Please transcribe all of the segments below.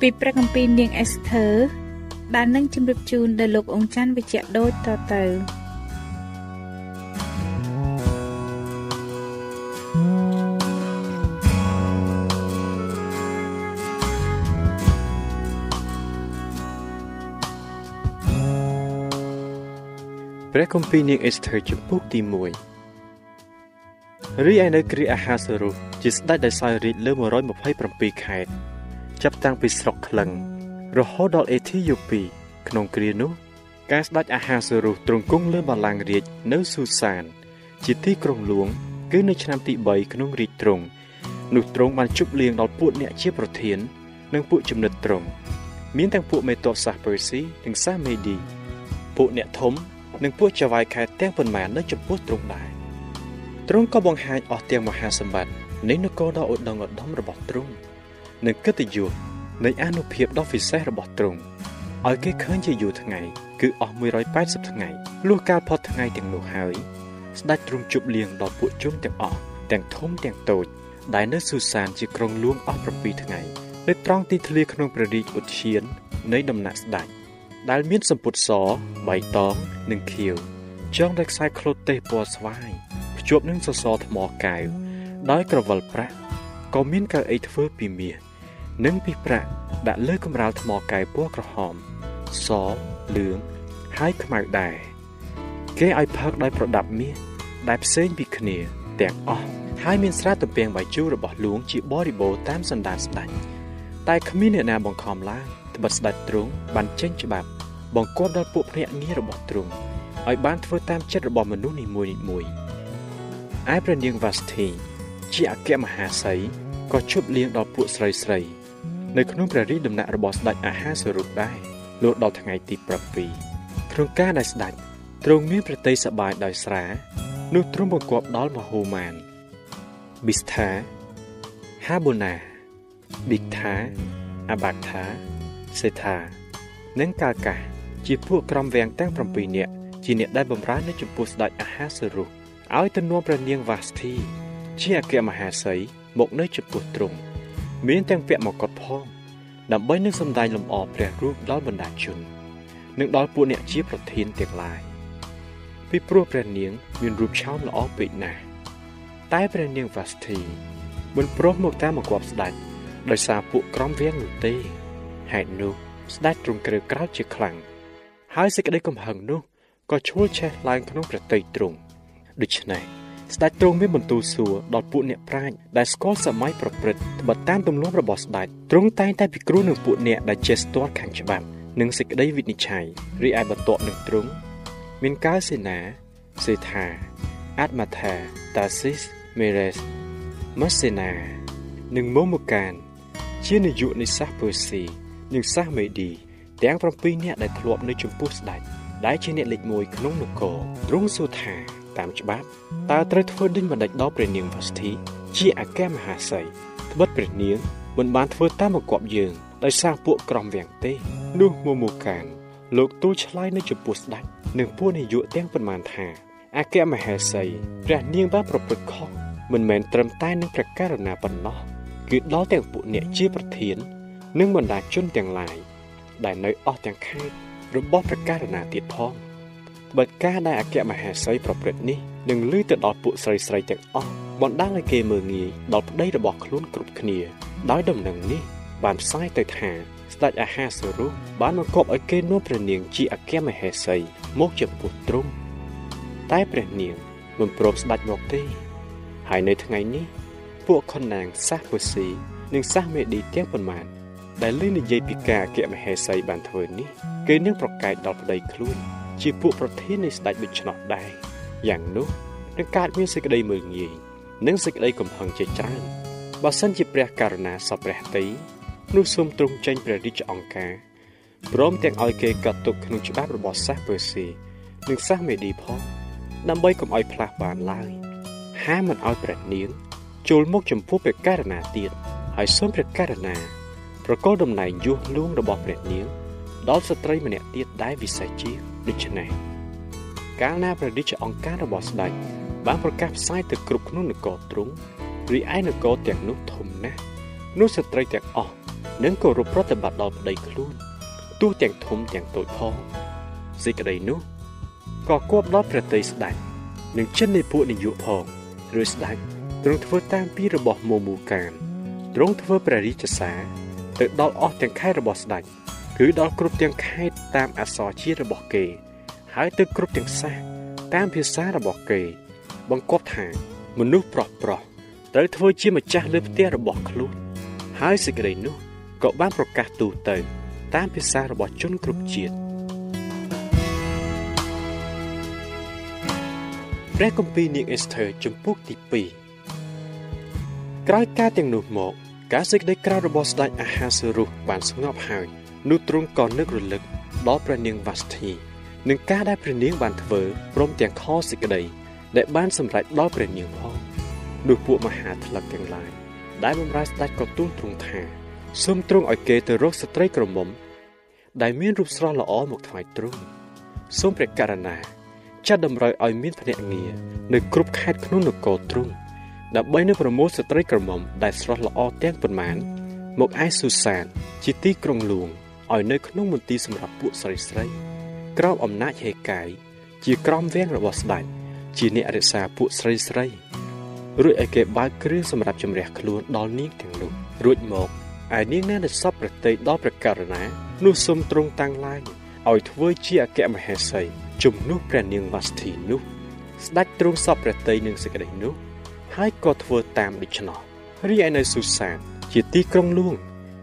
ពីព្រះគម្ពីរនាងអេសធើដែលនឹងជម្រាបជូនដល់លោកអង្ចាន់វិជ្ជៈដូចតទៅព្រះគម្ពីរនាងអេសធើជំពូកទី1រីឯនៅគ្រាអាហាសរុសជាស្ដេចដែលសោយរាជលើ127ខេត្ត ចាប់តាំងពីស្រុកក្លឹងរហូតដល់អេធីយ៉ូពីក្នុងគ្រានោះ ការស្ដេចអាហាសរុសទ្រង់គង់លើបល្ល័ង្ករាជនៅស៊ូសាន ជាទីក្រុងហ្លួង គឺនៅឆ្នាំទី3ក្នុងរាជទ្រង់នោះទ្រង់បានជប់លៀងដល់ពួកអ្នកជាប្រធាន និងពួកចំណិតទ្រង់មានទាំងពួកមេតបសាសពឺស៊ីនិងសាសមេឌីពួកអ្នកធំ និងពួកចៅហ្វាយខេតទាំងប៉ុន្មាននៅចំពោះទ្រង់ដែរទ្រង់ក៏បង្ហាញអស់ទាំងមហាសម្បត្តិនៃនគរដ៏ឧត្តមឧត្តមរបស់ទ្រង់ និងកិត្តិយសនៃអនុភាពដ៏ពិសេសរបស់ទ្រង់ឲ្យគេឃើញជាយូរថ្ងៃគឺអស់180ថ្ងៃលុះកាលផុតថ្ងៃទាំងនោះហើយស្ដេចទ្រង់ជប់លៀងដល់ពួកជនទាំងអស់ទាំងធំទាំងតូច ដែលនៅស៊ូសានជាក្រុងលួងអស់7ថ្ងៃនៅត្រង់ទីធ្លាក្នុងព្រះរាជឧទ្យាននៃដំណាក់ស្ដេចដែលមានសម្ពុតសបៃតងនិងខៀវចងដោយខ្សែឃ្លុតទេសពណ៌ស្វាយភ្ជាប់នឹងសសរថ្មកែវដោយក្រវិលប្រាក់ក៏មានកៅអីធ្វើពីមាស និងពីប្រាក់ដាក់លើកម្រាលថ្មកែវពណ៌ក្រហម សលឿងហើយខ្មៅដែរគេឲ្យផឹកដោយប្រដាប់មាសដែលផ្សេងពីគ្នាទាំងអស់ហើយមានស្រាទំពាំងបាយជូររបស់លួងជាបរិបូរតាមសន្តានស្ដេចតែគ្មានអ្នកណាបង្ខំឡើងត្បិតស្ដេចទ្រង់បានចេញច្បាប់បង្គាប់ដល់ពួកភ្នាក់ងាររបស់ទ្រង់ឲ្យបានធ្វើតាមចិត្តរបស់មនុស្សនីមួយៗឯព្រះនាងវ៉ាស្ធីជាអគ្គមហាសីក៏ជប់លៀងដល់ពួកស្រីស្រី នៅក្នុងព្រះរាជដំណាក់របស់ស្ដេចអាហាសរុបដែរលុះដល់ថ្ងៃទី7ក្នុងការដែលស្ដេចទ្រង់មានប្រតិសបាយដោយស្រានោះទ្រង់បង្គាប់ដល់មហូម៉ានប៊ីស្ថាហាបូណាប៊ីកថាអាបាក់ថាសេថានិងកាកាជាពួកក្រុមវាំងទាំង7នាក់ជាអ្នកដែលបម្រើនៅចំពោះស្ដេចអាហាសរុសឲ្យទៅនាំព្រះនាងវ៉ាស្ធី ជាអគ្គមហាសីមកនៅចំពោះទ្រង់ មានទាំងពាក់មកុដផងដើម្បីនឹងសម្ដែងលំអព្រះរូបដល់បណ្ដាជន និងដល់ពួកអ្នកជាប្រធានទាំងឡាយពីព្រោះព្រះនាង មានរូបឆោមល្អពេកណាស់តែព្រះនាងវ៉ាស្ធីមិនព្រមមកតាមមកគប់ស្ដេចដោយសារពួកក្រុមវាំងនោះទេហេតុនោះស្ដេចទ្រង់ក្រេវក្រោធជាខ្លាំងហើយសេចក្តីកំហឹងនោះក៏ឈួលឆេះឡើងក្នុងប្រតិទ្រង់ដូច្នេះ ស្ដេចទ្រង់មានបន្ទូលសួរដល់ពួកអ្នកប្រាជ្ញដែលស្គាល់សម័យប្រព្រឹត្តត្បិតតាមទម្លាប់របស់ស្ដេចទ្រង់តែងតែពិគ្រោះនឹងពួកអ្នកដែលចេះស្ទាល់ខាងច្បាប់និងសេចក្តីវិនិច្ឆ័យរីឯបន្ទាប់នឹងទ្រង់មានកាលសេនាសេថាអាតម៉ាថាតាស៊ីសមេរេសម៉ាសេណានិងម៉ូម៉ូកាន ជានាយកនៃសាសពឺស៊ីនិងសាសមេឌីទាំង7នាក់ដែលធ្លាប់នៅចំពោះស្ដេចដែលជាអ្នកលេខ1ក្នុងនគរទ្រង់សួរថា តាមច្បាប់តើត្រូវធ្វើដូចម្ដេចដល់ព្រះនាងវស្ធី ជាអគ្គមហាសីត្បិតព្រះនាងមិនបានធ្វើតាមបង្គាប់យើងដោយសារពួកក្រុមវាំងទេ នោះមមូកាន លោកទូលឆ្លើយនៅចំពោះស្ដេចនិងពួកនាយកទាំងប៉ុន្មានថាអគ្គមហេសីព្រះនាងបានប្រព្រឹត្តខុសមិនមែនត្រឹមតែនឹងព្រះករណាប៉ុណ្ណោះគឺដល់ទាំងពួកអ្នកជាប្រធាន និងបណ្ដាជនទាំងឡាយដែលនៅអស់ទាំងខេត្តរបស់ព្រះករណាទៀតផង បើការដែលអគ្គមហេសីប្រព្រឹត្តនេះនឹងលឺទៅដល់ពួកស្រីស្រីទាំងអស់បណ្ដាលឲ្យគេមើងងាយដល់ប្តីរបស់ខ្លួនគ្រប់គ្នា ដោយដំណឹងនេះបានផ្សាយទៅថាស្ដេចអាហាសរុបានបង្គាប់ឲ្យគេនាំព្រះនាងជាអគ្គមហេសីមកចំពោះទ្រង់តែព្រះនាងមិនព្រមស្ដេចមកទេ ហើយនៅថ្ងៃនេះពួកខុនណាងសាសពូស៊ីនិងសាសមេឌីទាំងប៉ុន្មានដែលលឺនិយាយពីការអគ្គមហេសីបានធ្វើនេះ គេនឹងប្រកែកដល់ប្តីខ្លួន ជាពួកប្រធាននៃស្ដេចដូច្នោះដែរយ៉ាងនោះនឹងកើតមានសេចក្តីមើលងាយនិងសេចក្តីកំហឹងជាច្រើនបើសិនជាព្រះករុណាសពព្រះតីនោះសូមទ្រង់ចេញព្រះរាជអង្គការព្រមទាំងឲ្យគេកាត់ទុកក្នុងច្បាប់របស់សាសពើស៊ីនិងសាសមេឌីផងដើម្បីកុំឲ្យផ្លាស់បានឡើយហាមមិនឲ្យព្រះនាងចូលមកចំពោះព្រះករណាទៀតហើយសូមព្រះករណាប្រកល់តំណែងយុះលួងរបស់ព្រះនាងដល់ស្ត្រីម្នាក់ទៀតដែលវិសេសជា ដូច្នេះកាលណាព្រះរាជអង្គការរបស់ស្ដេចបានប្រកាសផ្សាយទៅគ្រប់ក្នុងនគរទ្រង់រីឯនគរទាំងនោះធំណាស់នោះស្ត្រីទាំងអស់នឹងគោរពប្រតិបត្តិដល់ប្តីខ្លួនទោះទាំងធំទាំងតូចផងសេចក្តីនោះក៏គប់ដល់ព្រះតីស្ដេចនិងចិននៃពួកនាយកផងឬស្ដេចទ្រង់ធ្វើតាមពីរបស់មមូកានទ្រង់ធ្វើព្រះរាជសារទៅដល់អស់ទាំងខេត្តរបស់ស្ដេច គឺដល់គ្រប់ទាំងខេត្តតាមអសរជាតិរបស់គេ ហើយទៅគ្រប់ទាំងសាសតាមភាសារបស់គេ បង្គាប់ថាមនុស្សប្រុសប្រុសត្រូវធ្វើជាម្ចាស់លើផ្ទះរបស់ខ្លួនហើយសេចក្តីនោះក៏បានប្រកាសទូទៅ តាមភាសារបស់ជនគ្រប់ជាតិព្រះគម្ពីរនាងអេសធើជំពូកទី2ក្រោយការទាំងនោះមក ការសេចក្តីក្រោធរបស់ស្ដេចអាហាសរុសបានស្ងប់ហើយ នោះទ្រង់ក៏នឹករលឹកដល់ព្រះនាងវ៉ាស្ធីនឹងការដែលព្រះនាងបានធ្វើព្រមទាំងខសេចក្តីដែលបានសម្រេចដល់ព្រះនាងផងនោះពួកមហាថ្លឹកទាំងឡាយដែលបម្រើស្ដេចក៏ទូលទ្រង់ថាសូមទ្រង់ឲ្យគេទៅរកស្ត្រីក្រមុំ ដែលមានរូបស្រស់ល្អមកថ្វាយទ្រង់សូមព្រះករណាចាត់តម្រូវឲ្យមានភ្នាក់ងារនៅគ្រប់ខេត្តក្នុងនគរទ្រង់ដើម្បីនៅប្រមូលស្ត្រីក្រមុំដែលស្រស់ល្អទាំងប៉ុន្មាន មកឯស៊ូសាន ជាទីក្រុងលួង ឲ្យនៅក្នុងមន្ទីរសម្រាប់ពួកស្រីស្រី ក្រោមអំណាចហេកាយជាក្រមវាំងរបស់ស្ដេចជាអ្នករក្សាពួកស្រីស្រីរួចឲ្យគេបើកគ្រឿងសម្រាប់ជំរះខ្លួនដល់នាងទាំងនោះរួចមកឯនាងណាដែលសពប្រតិដល់ព្រះករណានោះសូមទ្រង់តាំងឡើងឲ្យធ្វើជាអគ្គមហេសីជំនួសព្រះនាងវ៉ាស្ធីនោះ ស្ដេចទ្រង់សពប្រតិនឹងសេចក្តីនោះហើយក៏ធ្វើតាមដូច្នោះរីឯនៅស៊ូសានជាទីក្រុងលួង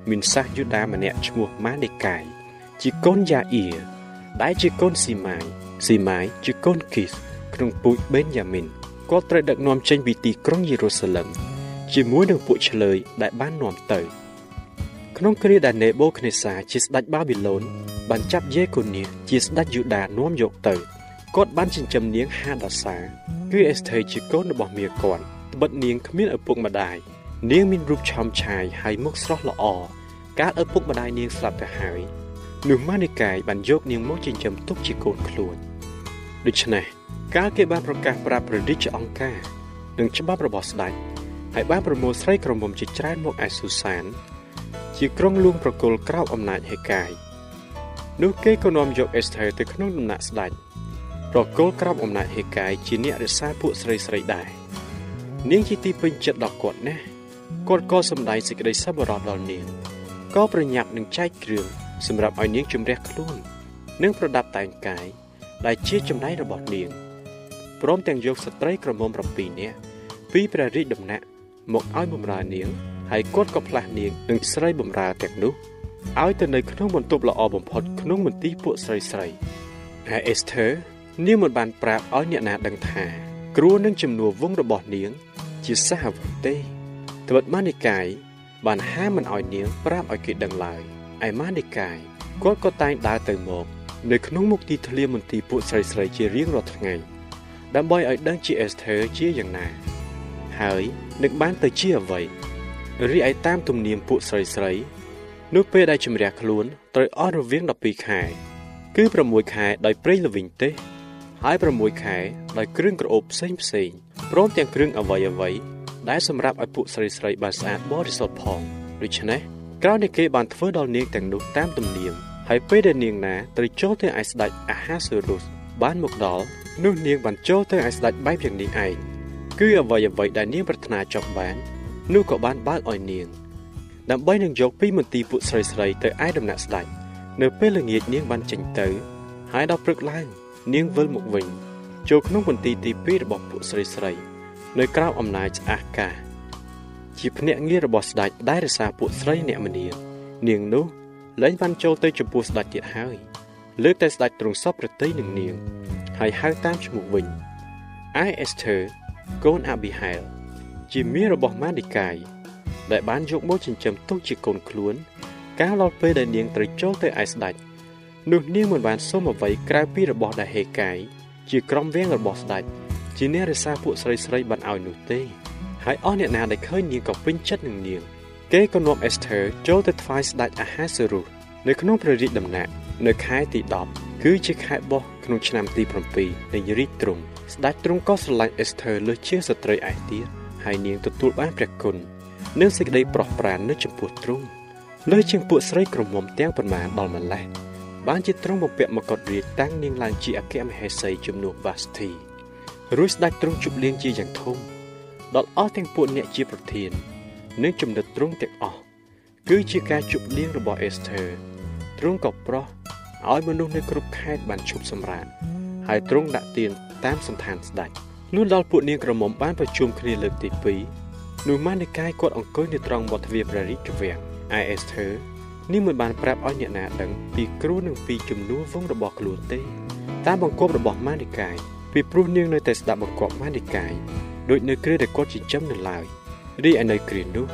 មានសាសយូដាម្នាក់ឈ្មោះម៉ានេកាយជាកូនយ៉ាអ៊ីដែលជាកូនស៊ីម៉ាយស៊ីម៉ាយជាកូនគីសក្នុងពូជបេនយ៉ាមីនគាត់ត្រូវដឹកនាំចេញពីទីក្រុងយេរូសាឡឹមជាមួយនឹងពួកឆ្លើយដែលបាននាំទៅ ក្នុងគ្រាដែលនេបូខនេសាជាស្ដេចបាប៊ីឡូនបានចាប់យេកូនីជាស្ដេចយូដានាំយកទៅគាត់បានចិញ្ចឹមនាងហាដាសាគឺអេស្ថេជាកូនរបស់មាគាត់ត្បិតនាងគ្មានឪពុកម្ដាយ នាងមានរូបឆោមឆាយហើយមុខស្រស់ល្អកាលឪពុកម្ដាយនាងស្លាប់ទៅហើយនោះម៉ានីកាយបានយកនាងមកចិញ្ចឹមទុកជាកូនខ្លួនដូច្នេះកាលគេបានប្រកាសប្រាប់ព្រះរាជអង្គការនិងច្បាប់របស់ស្ដេចហើយបានប្រមូលស្រីក្រមុំជាច្រើនមកឯស៊ូសាន ជាក្រុងលួងប្រគល់ក្រោបអំណាចហេកាយនោះគេក៏នាំយកអេសថេទៅក្នុងដំណាក់ស្ដេចប្រគល់ក្រោបអំណាចហេកាយជាអ្នករក្សាពួកស្រីស្រីដែរនាងជាទីពេញចិត្តដល់គាត់ណាស់ គាត់ក៏សម្ដែងសេចក្តីសប្បុរសដល់នាងក៏ប្រញាប់នឹងចែកគ្រឿងសម្រាប់ឲ្យនាងជំរះខ្លួននិងប្រដាប់តែងកាយដែលជាចំណែករបស់នាងព្រមទាំងយកស្ត្រីក្រមុំ7នាក់ពីព្រះរាជដំណាក់មកឲ្យបម្រើនាងហើយគាត់ក៏ផ្លាស់នាងនឹងស្រីបម្រើទាំងនោះឲ្យទៅនៅក្នុងបន្ទប់ល្អបំផុតក្នុងមន្ទីរពួកស្រីស្រីហើយអេសធើនាងមិនបានប្រាប់ឲ្យអ្នកណាដឹងថា គ្រួនឹងជំនួសវងរបស់នាង ជាសាវកទេ ត្បិតម៉ានិកាយបានហាមមិនឲ្យនាងប្រាប់ឲ្យគេដឹងឡើយឯម៉ានិកាយគាត់ក៏តែងដើរទៅមកនៅក្នុងមុខទីធ្លាមន្ទីរពួកស្រីស្រីជារៀងរាល់ថ្ងៃដើម្បីឲ្យដឹងជាអេសធើជាយ៉ាងណា ហើយនឹងបានទៅជាអ្វីរីឯតាមទំនៀមពួកស្រីស្រីនោះពេលដែលជំរះខ្លួនត្រូវអស់រវាង12ខែ គឺ6ខែដោយប្រេងល្វីងទេសហើយ6ខែដោយគ្រឿងក្រអូបផ្សេងផ្សេងព្រមទាំងគ្រឿងអវ័យអវ័យ ដែលសម្រាប់ឲ្យពួកស្រីស្រីបានស្អាតបរិសុទ្ធផងដូច្នេះក្រោយនេះគេបានធ្វើដល់នាងទាំងនោះតាមទំនៀមហើយពេលដែលនាងណាត្រូវចូលទៅឯស្ដេចអាហាសេរុសបានមកដល់នោះនាងបានចូលទៅឯស្ដេចបែបយ៉ាងនេះឯងគឺអ្វីអ្វីដែលនាងប្រាថ្នាចង់បាននោះក៏បានបើកឲ្យនាងដើម្បីនឹងយកពីមន្ទីរពួកស្រីស្រីទៅឯដំណាក់ស្ដេចនៅពេលល្ងាចនាងបានចេញទៅ ហើយដល់ព្រឹកឡើងនាងវិលមកវិញចូលក្នុងមន្ទីរទី2របស់ពួកស្រីស្រី នៅក្រៅអំណាចស្អាកាជាភ្នាក់ងាររបស់ស្ដេចដែលរក្សាពួកស្រីអ្នកមនានាងនោះលែងបានចូលទៅចំពោះស្ដេចទៀតហើយលើកតែស្ដេចទ្រង់សពប្រតិនឹងនាង ហើយហៅតាមឈ្មោះវិញឯអេសធើកូនអាប៊ីហែលជាមារបស់ម៉ាឌីកាយដែលបានយកមកចិញ្ចឹមទុកជាកូនខ្លួន កាលដល់ពេលដែលនាងត្រូវចូលទៅឯស្ដេចនោះនាងមិនបានសុំអ្វីក្រៅពីរបស់ដែលហេកាយជាក្រុមវាំងរបស់ស្ដេច ជាអ្នករក្សាពួកស្រីស្រីបានឲ្យនោះទេហើយអស់អ្នកណាដែលឃើញនាងក៏ពេញចិត្តនឹងនាងគេក៏នាំអេសធើចូលទៅថ្វាយស្ដេចអាហាសេរុសនៅក្នុងព្រះរាជដំណាក់នៅខែទី10គឺជាខែបោះក្នុងឆ្នាំទី7នៃរាជទ្រង់ស្ដេចទ្រង់ក៏ស្រឡាញ់អេសធើលើសជាស្ត្រីឯទៀតហើយនាងទទួលបានព្រះគុណនិងសេចក្តីប្រោះប្រាននៅចំពោះទ្រង់លើជាងពួកស្រីក្រមុំទាំងប៉ុន្មានដល់ម្លេះបានជាទ្រង់បំពាក់មកុដរាជតាំងនាងឡើងជាអគ្គមហេសីជំនួសវ៉ាស្ធី រួចស្ដេចទ្រង់ជប់លៀងជាយ៉ាងធំដល់អស់ទាំងពួកអ្នកជាប្រធាន និងចំណិតទ្រង់ទាំងអស់គឺជាការជប់លៀងរបស់អេសធើទ្រង់ក៏ប្រោះឲ្យមនុស្សនៅគ្រប់ខេត្តបានឈប់សម្រាកហើយទ្រង់ដាក់ទានតាមសន្តានស្ដេចនោះដល់ពួកនាងក្រមុំបានប្រជុំគ្នាលើកទី2នោះម៉ានិកាយគាត់អង្គុយនៅត្រង់មាត់ទ្វារព្រះរាជវាំងឯអេសធើនេះមិនបានប្រាប់ឲ្យអ្នកណាដឹងពីគ្រូនឹងពីជំនួសវងរបស់ខ្លួនទេតាមបង្គាប់របស់ម៉ានិកាយ ពីព្រោះនាងនៅតែស្ដាប់បង្គាប់ម៉ានិកាយដូចនៅគ្រាដែលគាត់ចិញ្ចឹមនៅឡើយរីឯនៅគ្រានោះ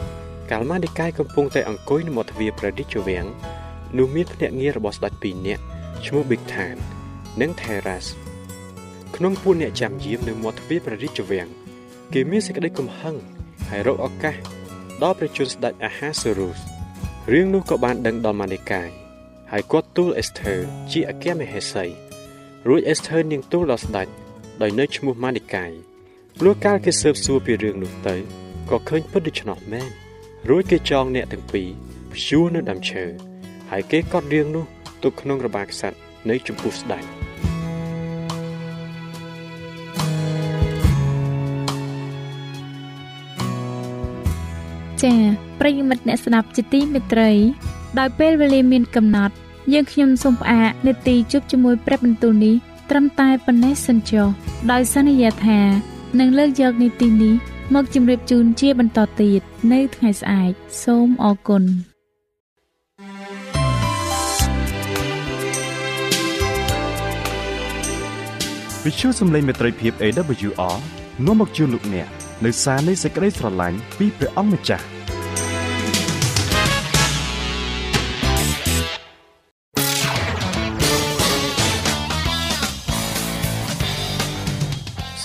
កាលម៉ានិកាយកំពុងតែអង្គុយនៅមាត់ទ្វារព្រះរាជវាំងនោះមានភ្នាក់ងាររបស់ស្ដេចពីរនាក់ឈ្មោះ Big Than និង Terras ក្នុងពួកអ្នកចាំយាមនៅមាត់ទ្វារព្រះរាជវាំងគេមានសេចក្តីកំហឹងហើយរកឱកាសដល់ព្រះជន្មស្ដេចអាហាសេរុសរឿងនោះក៏បានដឹងដល់ម៉ានីកាយហើយគាត់ទូលអេសធើជាអគ្គមហេសីរួចអេសធើនាងទូលដល់ស្ដេច ដោយនៅឈ្មោះម៉ានីកាយលុះកាលគេស៊ើបសួរពីរឿងនោះទៅក៏ឃើញពិតដូច្នោះមែនរួចគេចងអ្នកទាំងពីរព្យួរនៅដើមឈើហើយគេកត់រឿងនោះទុកក្នុងរបារក្សត្រនៅចំពោះស្ដេចចា៎ប្រិយមិត្តអ្នកស្ដាប់ជាទីមេត្រី ដោយពេលវេលាមានកំណត់ យើងខ្ញុំសូមផ្អាកនេតិជប់ជាមួយព្រឹបបន្ទូលនេះ ត្រឹមតែប៉ុណ្ណេះសិនចុះដោយសន្យាថានឹងលើកយកនីតិនេះមកជម្រាបជូនជាបន្តទៀតនៅថ្ងៃស្អែកសូមអរគុណវិទ្យុសំឡេងមេត្រីភាព AWR នាំមកជូនលោកអ្នកនៅសារនៃសេចក្តីស្រឡាញ់ពីព្រះអង្គម្ចាស់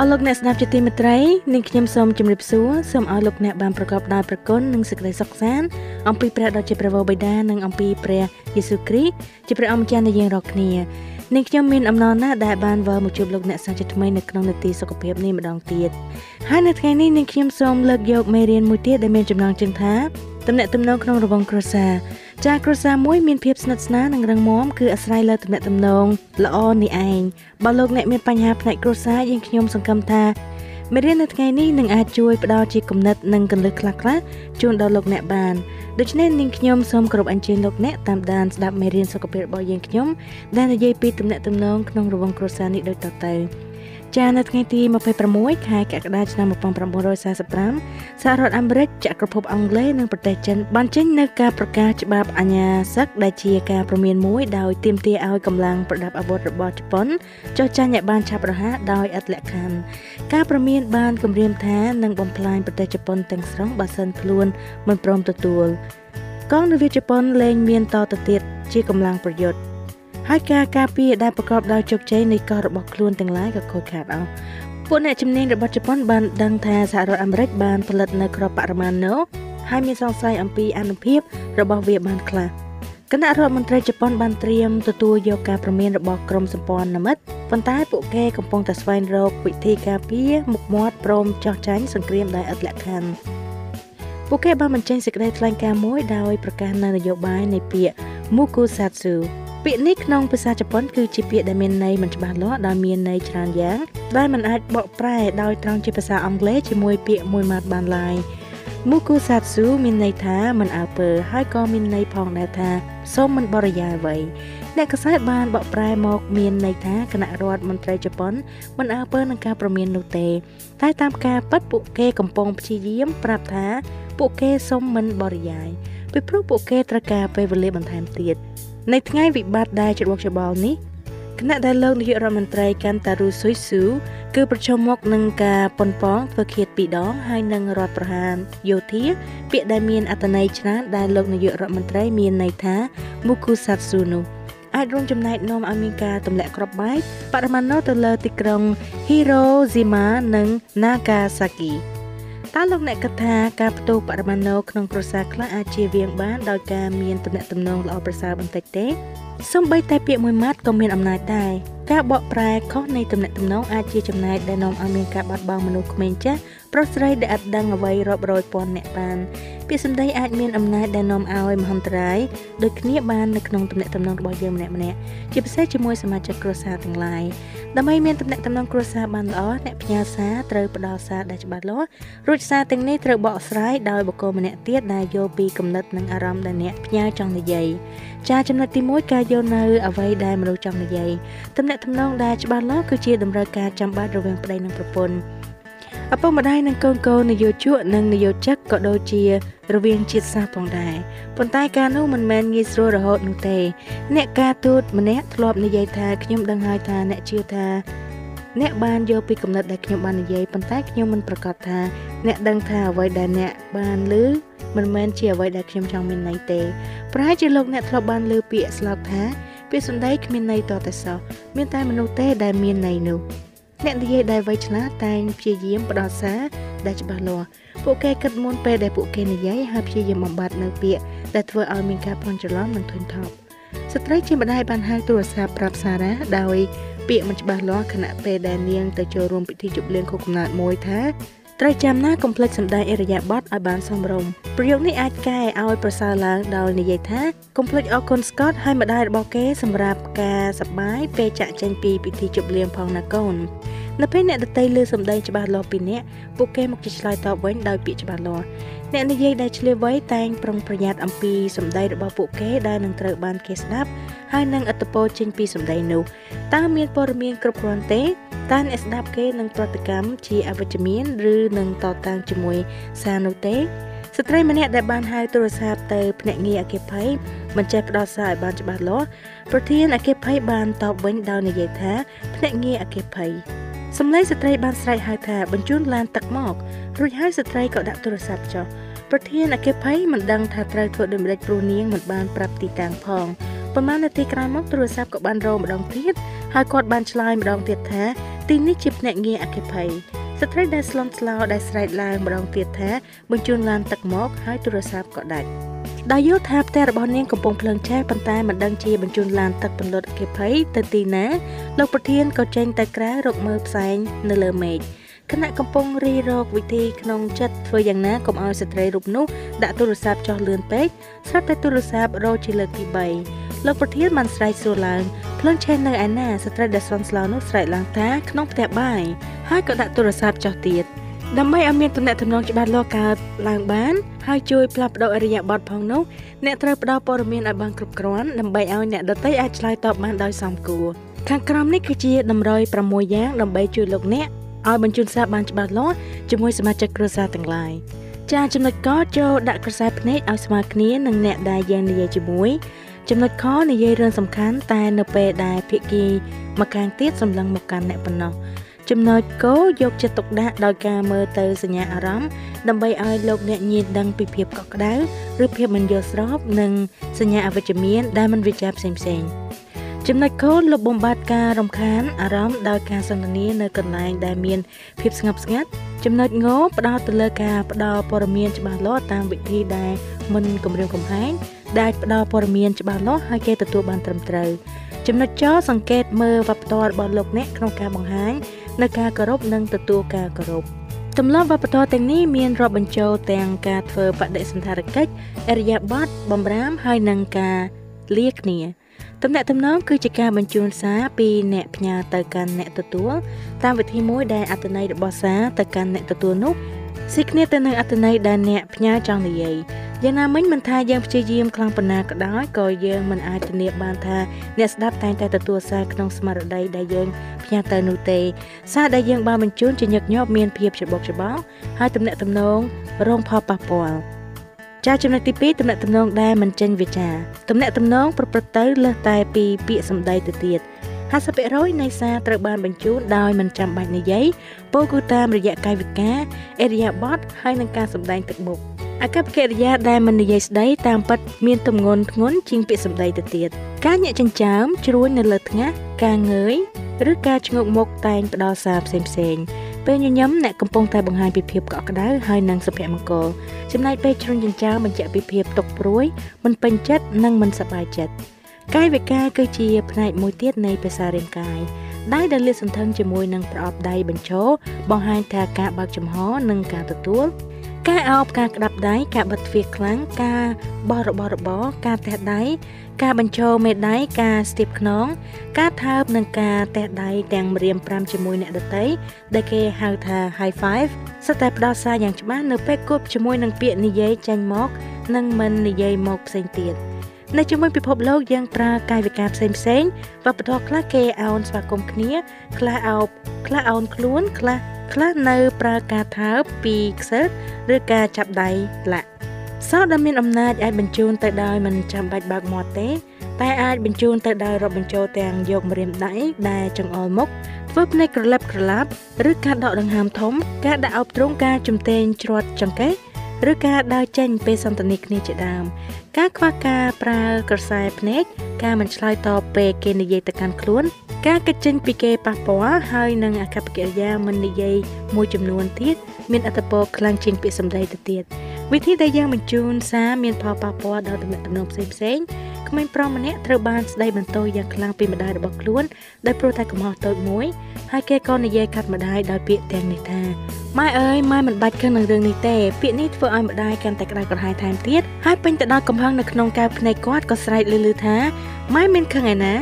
អស់លោកអ្នកស្ដាប់ជាទីមេត្រីនាងខ្ញុំសូមជម្រាបសួរសូមឲ្យលោកអ្នកបានប្រកបដោយព្រះគុណនិងសេចក្តីសុខសាន្តអំពីព្រះដ៏ជាព្រះវរបិតានិងអំពីព្រះយេស៊ូវគ្រីស្ទជាព្រះអម្ចាស់នៃយើងរាល់គ្នានាងខ្ញុំមានអំណរណាស់ដែលបានវិលមកជួបលោកអ្នកសាជាថ្មីនៅក្នុងនាទីសុខភាពនេះម្ដងទៀតហើយនៅថ្ងៃនេះនាងខ្ញុំសូមលើកយកមេរៀនមួយទៀតដែលមានចំណងជើងថាតំណែងតំណងក្នុងរបងគ្រួសារ ចាគ្រួសារមួយមានភាពស្និទ្ធស្នាលនិងរឹងមាំគឺអាស្រ័យលើតំណែងតំណងល្អនេះឯងបើលោកអ្នកមានបញ្ហាផ្នែកគ្រួសារយើងខ្ញុំសង្ឃឹមថាមេរៀននៅថ្ងៃនេះនឹងអាចជួយផ្ដល់ជាគំនិតនិងកន្លឹះខ្លះៗជូនដល់លោកអ្នកបានដូច្នេះនាងខ្ញុំសូមគោរពអញ្ជើញលោកអ្នកតាមដានស្ដាប់មេរៀនសុខភាពរបស់យើងខ្ញុំដែលនិយាយពីទំនាក់ទំនងក្នុងរង្វង់គ្រួសារនេះដូចតទៅ ចានៅថ្ងៃទី26ខែកក្កដាឆ្នាំ1945សហរដ្ឋអាមេរិកចក្រភពអង់គ្លេសនិងប្រទេសចិនបានចេញនូវការប្រកាសច្បាប់អាញាសឹកដែលជាការព្រមានមួយដោយទាមទារឲ្យកម្លាំងប្រដាប់អាវុធរបស់ជប៉ុនចុះចាញ់ឲ្យបានឆាប់រហ័សដោយឥតលក្ខខណ្ឌការព្រមានបានគម្រាមថានឹងបំផ្លាញប្រទេសជប៉ុនទាំងស្រុងបើសិនខ្លួនមិនព្រមទទួលកងនាវាជប៉ុនលែងមានតទៅទៀតជាកម្លាំងប្រយុទ្ធ ហើយការការពារដែលប្រកបដោយជោគជ័យនៃកោះរបស់ខ្លួនទាំងឡាយក៏ខូចខាតអស់ពួកអ្នកជំនាញរបស់ជប៉ុនបានដឹងថាសហរដ្ឋអាមេរិកបានផលិតនៅក្របបរមាណូហើយមានសង្ស័យអំពីអនុភាពរបស់វាបានខ្លះគណៈរដ្ឋមន្ត្រីជប៉ុនបានត្រៀមទទួលយកការប្រមានរបស់ក្រមសម្ព័ន្ធមិត្តប៉ុន្តែពួកគេកំពុងតែស្វែងរកវិធីការពារមុខមាត់ព្រមចោះចាញ់សង្គ្រាមដោយឥតលក្ខខណ្ឌពួកគេបានបញ្ចេញសេចក្តីថ្លែងការណ៍មួយដោយប្រកាសនៅនយោបាយនៃពាក្យ Mukusatsu ពាក្យនេះក្នុងភាសាជប៉ុនគឺជាពាក្យដែលមានន័យមិនច្បាស់លាស់ដោយមានន័យច្រើនយ៉ាងដែលមិនអាចបកប្រែដោយត្រង់ជាភាសាអង់គ្លេសជាមួយពាក្យមួយម៉ាត់បានឡើយ Mukusatsu មានន័យថាមិនអើពើហើយក៏មានន័យផងដែរថាសូមមិនបរិយាយអ្វីអ្នកកសែតបានបកប្រែមកមានន័យថាគណៈរដ្ឋមន្ត្រីជប៉ុនមិនអើពើនឹងការប្រមាននោះទេ តែតាមការពិតពួកគេកំពុងព្យាយាមប្រាប់ថាពួកគេសូមមិនបរិយាយពីព្រោះពួកគេត្រូវការពេលវេលាបន្ថែមទៀត នៅថ្ងៃវិបត្តិដែលច្របូកច្របល់នេះគណៈដែលលោកនាយករដ្ឋមន្ត្រីកាន់តារូស៊ុយស៊ូគឺប្រជុំមុខនឹងការប៉ុនប៉ងធ្វើឃាតពីរដងហើយនឹងរដ្ឋប្រហារយោធា ពាក្យដែលមានអត្ថន័យច្រើនដែលលោកនាយករដ្ឋមន្ត្រីមានន័យថា Mukusatsu នោះអាចរួមចំណែកនាំឲ្យមានការទម្លាក់គ្រាប់បែកបរិមាណទៅលើទីក្រុង Hiroshima និង Nagasaki តើលោកអ្នកគិតថាការផ្ទុះបរិមាណក្នុងគ្រួសារខ្លះអាចជៀសវាងបានដោយការមានទំនាក់ទំនងល្អប្រសើរបន្តិចទេ សូម្បីតែពាក្យមួយម៉ាត់ក៏មានអំណាចដែរការបកប្រែខុសនៃទំនាក់ទំនងអាចជាចំណែកដែលនាំឲ្យមានការបាត់បង់មនុស្សក្មេងចាស់ប្រុសស្រីដែលអត់ដឹងអ្វីរាប់រយពាន់អ្នកបានពាក្យសម្ដីអាចមានអំណាចដែលនាំឲ្យមហន្តរាយដូចគ្នាបាននៅក្នុងទំនាក់ទំនងរបស់យើងម្នាក់ម្នាក់ជាពិសេសជាមួយសមាជិកគ្រួសារទាំងឡាយដើម្បីមានទំនាក់ទំនងគ្រួសារបានល្អអ្នកផ្ញើសារត្រូវផ្ដល់សារដែលច្បាស់លាស់រួចសារទាំងនេះត្រូវបកស្រាយដោយបុគ្គលម្នាក់ទៀតដែលយល់ពីគំនិតនិងអារម្មណ៍ដែលអ្នកផ្ញើចង់និយាយចាចំណុចទី1ការយល់នៅអ្វីដែលមនុស្សចង់និយាយទំនាក់ទំនងដែលច្បាស់លាស់គឺជាតម្រូវការចាំបាច់រវាងប្តីនិងប្រពន្ធឪពុកម្ដាយនិងកូនកូននយោជកនិងនយោជិកក៏ដូចជា រវាងជាតិសាសន៍ផងដែរប៉ុន្តែការនោះមិនមែនងាយស្រួលរហូតនោះទេ អ្នកការទូតម្នាក់ធ្លាប់និយាយថាខ្ញុំដឹងហើយថាអ្នកជឿថា អ្នកបានយកពីគំនិតដែលខ្ញុំបាននិយាយប៉ុន្តែខ្ញុំមិនប្រកាសថាអ្នកដឹងថាអ្វីដែលអ្នកបានឮមិនមែនជាអ្វីដែលខ្ញុំចង់មានន័យទេប្រហែលជាលោកអ្នកធ្លាប់បានឮពាក្យស្លោកថាពាក្យសម្ដីគ្មានន័យតតែសោះមានតែមនុស្សទេដែលមានន័យនោះអ្នកនិយាយដែលវៃឆ្លាតតែងព្យាយាមផ្ដោតសារដែលច្បាស់លាស់ពួកគេគិតមុនពេលដែលពួកគេនិយាយហើយព្យាយាមបំបត្តិនៅពាក្យដែលធ្វើឲ្យមានការភ័ន្តច្រឡំនិងធុញថប់ស្ត្រីជាម្ដាយបានហៅទូរស័ព្ទប្រាប់សារ៉ាដោយ ពាក្យមិនច្បាស់លាស់ខណៈពេលដែលនាងទៅចូលរួមពិធីជប់លៀងខួបកំណើតមួយថាត្រូវចាំណាកុំភ្លេចសម្ដែងអរិយាប័ត្រឲ្យបានសមរម្យប្រយោគនេះអាចកែឲ្យប្រសើរឡើងដោយនិយាយថាកុំភ្លេចអរគុណស្កតហើយម្ដាយរបស់គេសម្រាប់ការសប្បាយពេលចាក់ចេញពីពិធីជប់លៀងផងណាកូន នៅពេលអ្នកដតីលើសម្ដែងច្បាស់លាស់ពីអ្នកពួកគេមកជាឆ្លើយតបវិញដោយពាក្យច្បាស់លាស់អ្នកនិយាយដែលឆ្លៀវវៃតែងប្រុងប្រយ័ត្នអំពីសម្ដីរបស់ពួកគេដែលនឹងត្រូវបានគេស្ដាប់ហើយនឹងអត្តពលចេញពីសម្ដីនោះតើមានព័ត៌មានគ្រប់គ្រាន់ទេតើអ្នកស្ដាប់គេនឹងប្រតិកម្មជាអវិជ្ជមានឬនឹងតតាំងជាមួយសារនោះទេស្ត្រីម្នាក់ដែលបានហៅទូរស័ព្ទទៅភ្នាក់ងារអគិភ័យមិនចេះផ្ដល់សារឲ្យបានច្បាស់លាស់ប្រធានអគិភ័យបានតបវិញដោយនិយាយថាភ្នាក់ងារអគិភ័យ សម្លេងស្ត្រីបានស្រែកហៅថាបញ្ជូនឡានទឹកមករួចហើយស្ត្រីក៏ដាក់ទូរស័ព្ទចុះប្រធានអគិភ័យមិនដឹងថាត្រូវធ្វើដូចម្តេចព្រោះនាងមិនបានប្រាប់ទីតាំងផងប្រហែលនាទីក្រោយមកទូរស័ព្ទក៏បានរោម្ដងទៀតហើយគាត់បានឆ្លើយម្ដងទៀតថាទីនេះជាភ្នាក់ងារអគិភ័យស្ត្រីដែលស្លន់ស្លោដែលស្រែកឡើងម្ដងទៀតថាបញ្ជូនឡានទឹកមកហើយទូរស័ព្ទក៏ដាច់ ដោយយល់ថាផ្ទះរបស់នាងកំពុងភ្លើងឆេះប៉ុន្តែមិនដឹងជាបញ្ជូនឡានទឹកពន្លត់អគិភ័យទៅទីណាលោកប្រធានក៏ចេញទៅក្រៅរកមើលផ្សែងនៅលើមេឃគណៈកំពុងរីរកវិធីក្នុងចិត្តធ្វើយ៉ាងណាកុំឲ្យស្ត្រីរូបនោះដាក់ទូរស័ព្ទចោះលឿនពេកស្រាប់តែទូរស័ព្ទរោជាលើកទី3លោកប្រធានបានស្រែកសួរឡើងភ្លឺឆេះនៅឯណាស្ត្រីដែលស្លន់ស្លោនោះស្រែកឡើងថាក្នុងផ្ទះបាយហើយក៏ដាក់ទូរស័ព្ទចុះទៀត ដើម្បីឲ្យមានទំនាក់ទំនងច្បាស់លាស់កើតឡើងបាន ហើយជួយផ្លាស់ប្ដូរអរិយាប័ត្រផងនោះអ្នកត្រូវផ្ដល់ព័ត៌មានឲ្យបានគ្រប់គ្រាន់ដើម្បីឲ្យអ្នកដទៃអាចឆ្លើយតបបានដោយសមគួរខាងក្រោមនេះគឺជាតម្រុយ6យ៉ាងដើម្បីជួយលោកអ្នកឲ្យបញ្ជូនសារបានច្បាស់លាស់ជាមួយសមាជិកគ្រួសារទាំងឡាយចាចំណុចកចូលដាក់ក្រសែភ្នែកឲ្យស្មើគ្នានឹងអ្នកដែលយើងនិយាយជាមួយចំណុចខនិយាយរឿងសំខាន់តែនៅពេលដែលភាគីម្ខាងទៀតសម្លឹងមកកាន់អ្នកប៉ុណ្ណោះ ចំណុចគោយកចិត្តទុកដាក់ដោយការមើលទៅសញ្ញាអារម្មណ៍ដើម្បីឲ្យលោកអ្នកញៀនដឹងពីភាពកក់ក្ដៅឬភាពមិនយល់ស្របនិងសញ្ញាអវិជ្ជមានដែលមិនវិចារផ្សេងផ្សេងចំណុចគោលលុបបំបាត់ការរំខានអារម្មណ៍ដោយការសន្ទនានៅកន្លែងដែលមានភាពស្ងប់ស្ងាត់ចំណុចងផ្ដោតទៅលើការផ្ដល់ព័ត៌មានច្បាស់លាស់តាមវិធីដែលមិនគំរាមកំហែងដែលផ្ដល់ព័ត៌មានច្បាស់លាស់ឲ្យគេទទួលបានត្រឹមត្រូវចំណុចចសង្កេតមើលវប្បធម៌របស់លោកអ្នកក្នុងការបង្ហាញ នៅការគោរពនិងទទួលការគោរពទម្លាប់វប្បធម៌ទាំងនេះមានរាប់បញ្ចូលទាំងការធ្វើបដិសណ្ឋារកិច្ចអរិយាប័ត្របំរាមហើយនិងការលាគ្នាតំណែងតំណងគឺជាការបញ្ជូនសារពីអ្នកផ្ញើទៅកាន់អ្នកទទួលតាមវិធីមួយដែលអត្ថន័យរបស់សារទៅកាន់អ្នកទទួលនោះ ស៊ីគ្នាទៅនឹងអត្ថន័យដែលអ្នកផ្ញើចង់និយាយយ៉ាងណាមិញមិនថាយើងព្យាយាមខ្លាំងប៉ុណ្ណាក៏ដោយក៏យើងមិនអាចធានាបានថាអ្នកស្ដាប់តែងតែទទួលសារក្នុងស្មារតីដែលយើងផ្ញើទៅនោះទេសារដែលយើងបានបញ្ជូនជាញឹកញាប់មានភាពច្របូកច្របល់ហើយទំនាក់ទំនងរងផលប៉ះពាល់ចាចំណុចទី2ទំនាក់ទំនងដែលមិនចេញវាចាទំនាក់ទំនងប្រព្រឹត្តទៅលើសតែពីពាក្យសម្ដីទៅទៀត 50%នៃសារត្រូវបានបញ្ជូនដោយមិនចាំបាច់និយាយពោលគឺតាមរយៈកាយវិការអេរិយាបថហើយនិងការសម្ដែងទឹកមុខអកប្បកិរិយាដែលមិននិយាយស្ដីតាមពិតមានទម្ងន់ធ្ងន់ជាងពាក្យសម្ដីទៅទៀតការញាក់ចិញ្ចើមជ្រួញនៅលើថ្ងាសការងើយឬការឆ្ងោកមុខតែងផ្ដល់សារផ្សេងៗពេលញញឹមអ្នកកំពុងតែបង្ហាញពីភាពកក់ក្ដៅហើយនិងសុភមង្គលចំណែកពេលជ្រុញចិញ្ចើមបញ្ជាក់ពីភាពទុកព្រួយមិនពេញចិត្តនិងមិនសប្បាយចិត្ត កាយវិការគឺជាផ្នែកមួយទៀតនៃភាសារាងកាយដៃដែលលាតសន្ធឹងជាមួយនឹងប្រអប់ដៃបញ្ឈរបង្ហាញថាការបើកចំហនិងការទទួលការអោបការក្តាប់ដៃការបិទទ្វារខ្លាំងការបោះរបស់របរការទះដៃការបញ្ចូលមេដៃការស្ទាបខ្នង ការថើបនិងការទះដៃទាំងម្រាម5ជាមួយអ្នកដទៃដែលគេហៅថា high five សុទ្ធតែផ្ដល់សារយ៉ាងច្បាស់នៅពេលគប់ជាមួយនឹងពាក្យនិយាយចេញមក និងមិននិយាយមកផ្សេងទៀត នៅជាមួយពិភពលោកយើងប្រើកាយវិការផ្សេងផ្សេងវប្បធម៌ខ្លះគេអោនស្វាគមន៍គ្នាខ្លះអោបខ្លះអោនខ្លួនខ្លះខ្លះនៅប្រើការថើបពីខ្សឹបឬការចាប់ដៃលាក់សោដែលមានអំណាចអាចបញ្ជូនទៅដោយមិនចាំបាច់បើកមាត់ទេ តែអាចបញ្ជូនទៅដោយរាប់បញ្ចូលទាំងយកម្រាមដៃដែលចង្អុលមុខធ្វើភ្នែកក្រឡិបក្រឡាប់ឬការដកដង្ហើមធំ ការដាក់អោបទ្រូងការជំទែងជ្រាត់ចង្កេះ ឬការដើរចេញពេលសន្ទនាគ្នាជាដើម ការខ្វះការប្រើក្រសែភ្នែកការមិនឆ្លើយតបពេលគេនិយាយទៅកាន់ខ្លួន ការកិច្ចចេញពីគេប៉ះពាល់ហើយនឹងអកប្បកិរិយាមិននិយាយមួយចំនួនទៀតមានអត្តពលខ្លាំងជាងពាក្យសម្ដីទៅទៀតវិធីដែលយើងបញ្ជូនសារមានផលប៉ះពាល់ដល់ទំនាក់ទំនងផ្សេងផ្សេង ក្មេងប្រុសម្នាក់ត្រូវបានស្ដីបន្ទោសយ៉ាងខ្លាំងពីម្ដាយរបស់ខ្លួនដោយព្រោះតែកំហុសតូចមួយហើយគេក៏និយាយកាត់ម្ដាយដោយពាក្យទាំងនេះថាម៉ែអើយម៉ែមិនបាច់ខឹងនឹងរឿងនេះទេពាក្យនេះធ្វើឲ្យម្ដាយកាន់តែក្តៅក្រហាយថែមទៀតហើយពេញទៅដោយកំហឹងនៅក្នុងកែវភ្នែកគាត់ក៏ស្រែកលឺៗថាម៉ែមានខឹងឯណា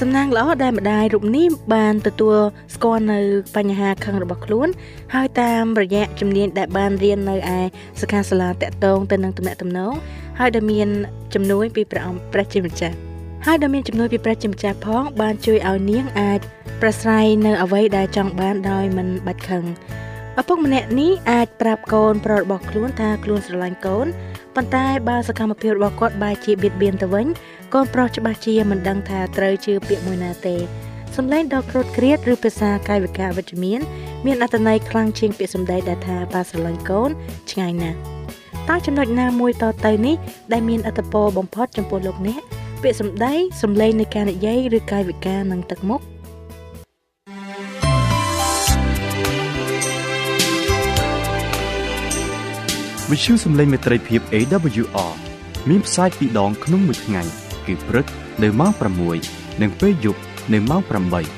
សំណាងល្អដែលម្ដាយរូបនេះបានទទួលស្គាល់នៅបញ្ហាខឹងរបស់ខ្លួន ហើយតាមរយៈជំនាញដែលបានរៀននៅឯសិក្ខាសាលាតកតងទៅនឹងទំនាក់ទំនង ហើយដែលមានជំនួយពីព្រះអង្គព្រះជាម្ចាស់ហើយដែលមានជំនួយពីព្រះជាម្ចាស់ផងបានជួយឲ្យនាងអាចប្រស្រ័យនៅអ្វីដែលចង់បានដោយមិនបាច់ខឹងឪពុកម្នាក់នេះអាចប្រាប់កូនប្រុសរបស់ខ្លួនថាខ្លួនស្រឡាញ់កូនប៉ុន្តែបើសកម្មភាពរបស់គាត់បែរជាបៀតបៀនទៅវិញកូនប្រុសច្បាស់ជាមិនដឹងថាត្រូវជឿពាក្យមួយណាទេសំឡេងដ៏ក្រោតក្រៀតឬភាសាកាយវិការវិជ្ជមាន មានអត្ថន័យខ្លាំងជាងពាក្យសម្ដីដែលថាប៉ាស្រឡាញ់កូនឆ្ងាយណាស់ តើចំណុចណាមួយតទៅនេះដែលមានអត្ថប្រយោជន៍បំផុតចំពោះលោកអ្នកពាក្យសម្ដីសំឡេងនៃការនិយាយឬកាយវិការនិងទឹកមុខវិទ្យុសំឡេងមេត្រីភាព AWR មានផ្សាយពីរដងក្នុងមួយថ្ងៃគឺព្រឹកនៅម៉ោង6និងពេលយប់នៅម៉ោង8